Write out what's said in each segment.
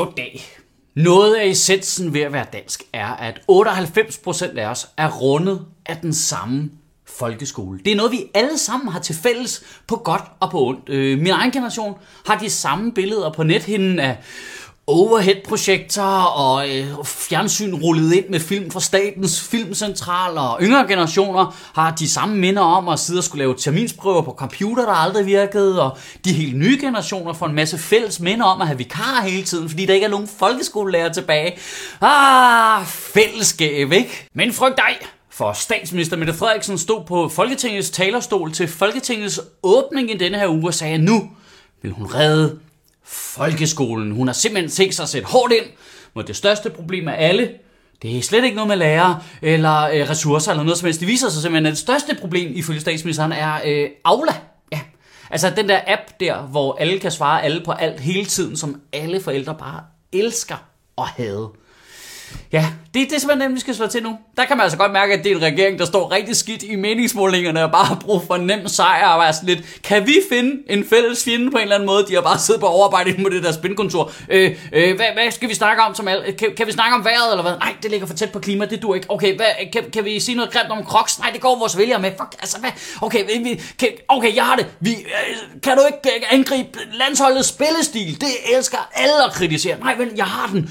Goddag. Noget af essensen ved at være dansk er, at 98% af os er rundet af den samme folkeskole. Det er noget, vi alle sammen har til fælles på godt og på ondt. Øh, min egen generation har de samme billeder på nethinden af overhead-projekter og øh, fjernsyn rullet ind med film fra statens filmcentral, og yngre generationer har de samme minder om at sidde og skulle lave terminsprøver på computer, der aldrig virkede, og de helt nye generationer får en masse fælles minder om at have vikar hele tiden, fordi der ikke er nogen folkeskolelærer tilbage. Ah, fællesskab, ikke? Men frygt dig, for statsminister Mette Frederiksen stod på Folketingets talerstol til Folketingets åbning i denne her uge og sagde, at nu vil hun redde folkeskolen. Hun har simpelthen tænkt sig at sætte hårdt ind mod det største problem af alle. Det er slet ikke noget med lærere eller øh, ressourcer eller noget som helst. Det viser sig simpelthen, at det største problem ifølge statsministeren er øh, Aula. Ja. Altså den der app der, hvor alle kan svare alle på alt hele tiden, som alle forældre bare elsker og have. Ja, det, det er simpelthen den, vi skal slå til nu. Der kan man altså godt mærke, at det er en regering, der står rigtig skidt i meningsmålingerne og bare har brug for en nem sejr og være sådan lidt, kan vi finde en fælles fjende på en eller anden måde? De har bare siddet på overarbejde på det der spinkontor. Øh, øh, hvad, hvad, skal vi snakke om? Som al- kan, kan, vi snakke om vejret eller hvad? Nej, det ligger for tæt på klima, det dur ikke. Okay, hvad, kan, kan vi sige noget grimt om Crocs? Nej, det går vores vælgere med. Fuck, altså hvad? Okay, vi, kan, okay jeg har det. Vi, øh, kan du ikke øh, angribe landsholdets spillestil? Det elsker alle at kritisere. Nej, vel, jeg har den.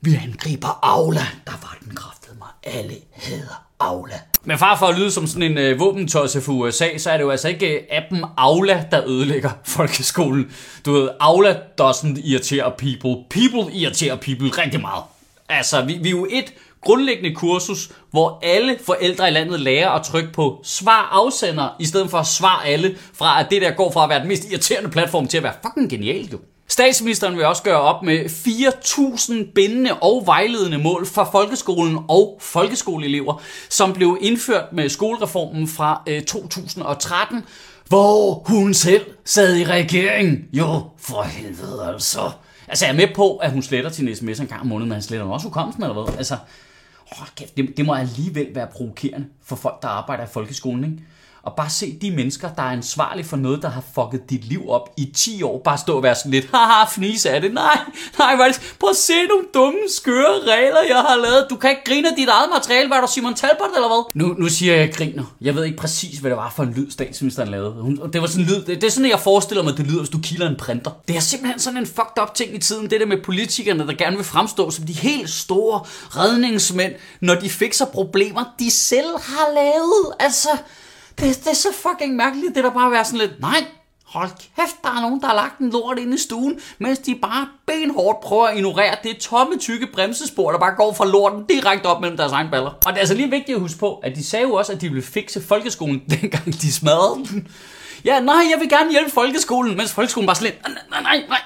Vi angriber Aula. Der var den kraftede mig. Alle hader Aula. Men far for at lyde som sådan en øh, våbentosse for USA, så er det jo altså ikke øh, appen Aula, der ødelægger folkeskolen. Du ved, Aula doesn't irritere people. People irriterer people rigtig meget. Altså, vi, vi er jo et grundlæggende kursus, hvor alle forældre i landet lærer at trykke på svar afsender, i stedet for at alle fra, at det der går fra at være den mest irriterende platform til at være fucking genialt jo. Statsministeren vil også gøre op med 4.000 bindende og vejledende mål for folkeskolen og folkeskoleelever, som blev indført med skolereformen fra øh, 2013, hvor hun selv sad i regeringen. Jo, for helvede altså. Altså, jeg er med på, at hun sletter sin sms en gang om måneden, men han sletter også hukommelsen eller hvad? Altså, åh, kæft, det, det må alligevel være provokerende for folk, der arbejder i folkeskolen, ikke? Og bare se de mennesker, der er ansvarlige for noget, der har fucket dit liv op i 10 år, bare stå og være sådan lidt, haha, fnise af det. Nej, nej, hvad Prøv at se nogle dumme, skøre regler, jeg har lavet. Du kan ikke grine af dit eget materiale. Var du Simon Talbot, eller hvad? Nu, nu siger jeg, at jeg griner. Jeg ved ikke præcis, hvad det var for en lyd, statsministeren lavede. Hun, det var sådan en lyd. Det, det er sådan, jeg forestiller mig, det lyder, hvis du kilder en printer. Det er simpelthen sådan en fucked up ting i tiden, det der med politikerne, der gerne vil fremstå som de helt store redningsmænd, når de fikser problemer, de selv har lavet. Altså, det, det er så fucking mærkeligt, det der bare at være sådan lidt, nej, hold kæft, der er nogen, der har lagt en lort inde i stuen, mens de bare benhårdt prøver at ignorere det tomme, tykke bremsespor, der bare går fra lorten direkte op mellem deres egen baller. Og det er altså lige vigtigt at huske på, at de sagde jo også, at de ville fikse folkeskolen, dengang de smadrede den. Ja, nej, jeg vil gerne hjælpe folkeskolen, mens folkeskolen bare sådan lidt, nej, nej, nej,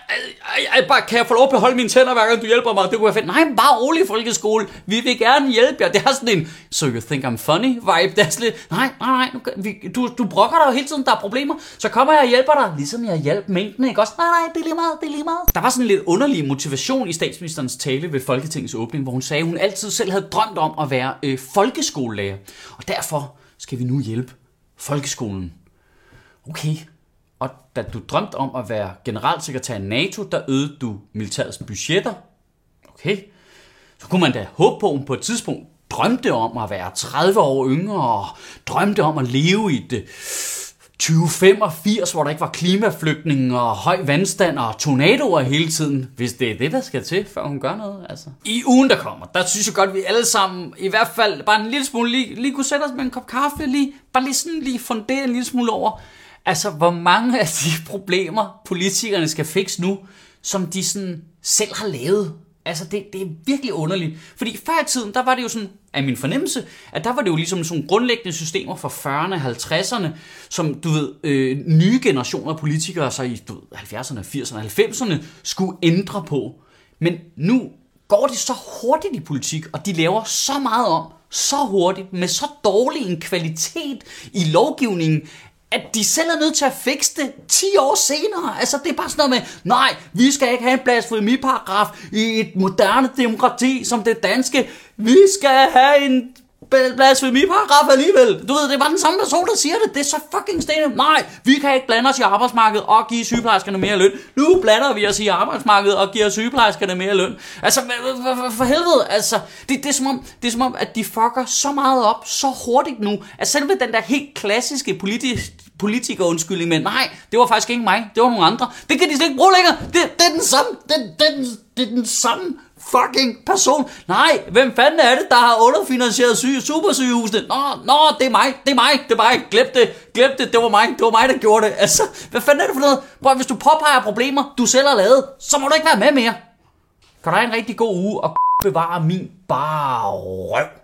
nej, bare, kan jeg få lov at beholde mine tænder, hver gang du hjælper mig? Det kunne være fedt. Nej, bare rolig folkeskole, vi vil gerne hjælpe jer. Det er sådan en, so you think I'm funny vibe. Det er sådan lidt, nej, nej, nej, du, du brokker dig jo hele tiden, der er problemer, så kommer jeg og hjælper dig, ligesom jeg hjalp mængden, ikke også? Nej, nej, det er lige meget, det er lige meget. Der var sådan lidt underlig motivation i statsministerens tale ved Folketingets åbning, hvor hun sagde, at hun altid selv havde drømt om at være øh, folkeskolelærer, og derfor skal vi nu hjælpe folkeskolen. Okay, og da du drømte om at være generalsekretær i NATO, der øgede du militærets budgetter. Okay, så kunne man da håbe på, at hun på et tidspunkt drømte om at være 30 år yngre, og drømte om at leve i det øh, 2085, hvor der ikke var klimaflygtning og høj vandstand og tornadoer hele tiden, hvis det er det, der skal til, før hun gør noget. Altså. I ugen, der kommer, der synes jeg godt, at vi alle sammen, i hvert fald bare en lille smule, lige, lige kunne sætte os med en kop kaffe, lige, bare lige sådan lige fundere en lille smule over, Altså, hvor mange af de problemer, politikerne skal fikse nu, som de sådan selv har lavet. Altså, det, det er virkelig underligt. Fordi før i tiden, der var det jo sådan, af min fornemmelse, at der var det jo ligesom sådan grundlæggende systemer fra 40'erne, 50'erne, som, du ved, øh, nye generationer af politikere, så i du ved, 70'erne, 80'erne, 90'erne, skulle ændre på. Men nu går det så hurtigt i politik, og de laver så meget om, så hurtigt, med så dårlig en kvalitet i lovgivningen, at de selv er nødt til at fikse det 10 år senere. Altså, det er bare sådan noget med, nej, vi skal ikke have en blasfemiparagraf i et moderne demokrati som det danske. Vi skal have en blasfemiparagraf alligevel. Du ved, det var den samme person, der siger det. Det er så fucking stenet. Nej, vi kan ikke blande os i arbejdsmarkedet og give sygeplejerskerne mere løn. Nu blander vi os i arbejdsmarkedet og giver sygeplejerskerne mere løn. Altså, for helvede, altså, det, det, er som om, det er som om, at de fucker så meget op så hurtigt nu, at selve den der helt klassiske politisk, politiker undskyldning med, nej, det var faktisk ikke mig, det var nogle andre. Det kan de slet ikke bruge længere. Det, det er den samme, det, det, det, det er den samme fucking person. Nej, hvem fanden er det, der har underfinansieret syge, supersygehusene? Nå, nå, det er mig, det er mig, det er mig. Glem det, glem det, det var mig, det var mig, der gjorde det. Altså, hvad fanden er det for noget? Prøv, hvis du påpeger problemer, du selv har lavet, så må du ikke være med mere. Kan du have en rigtig god uge, og bevare min bare røv.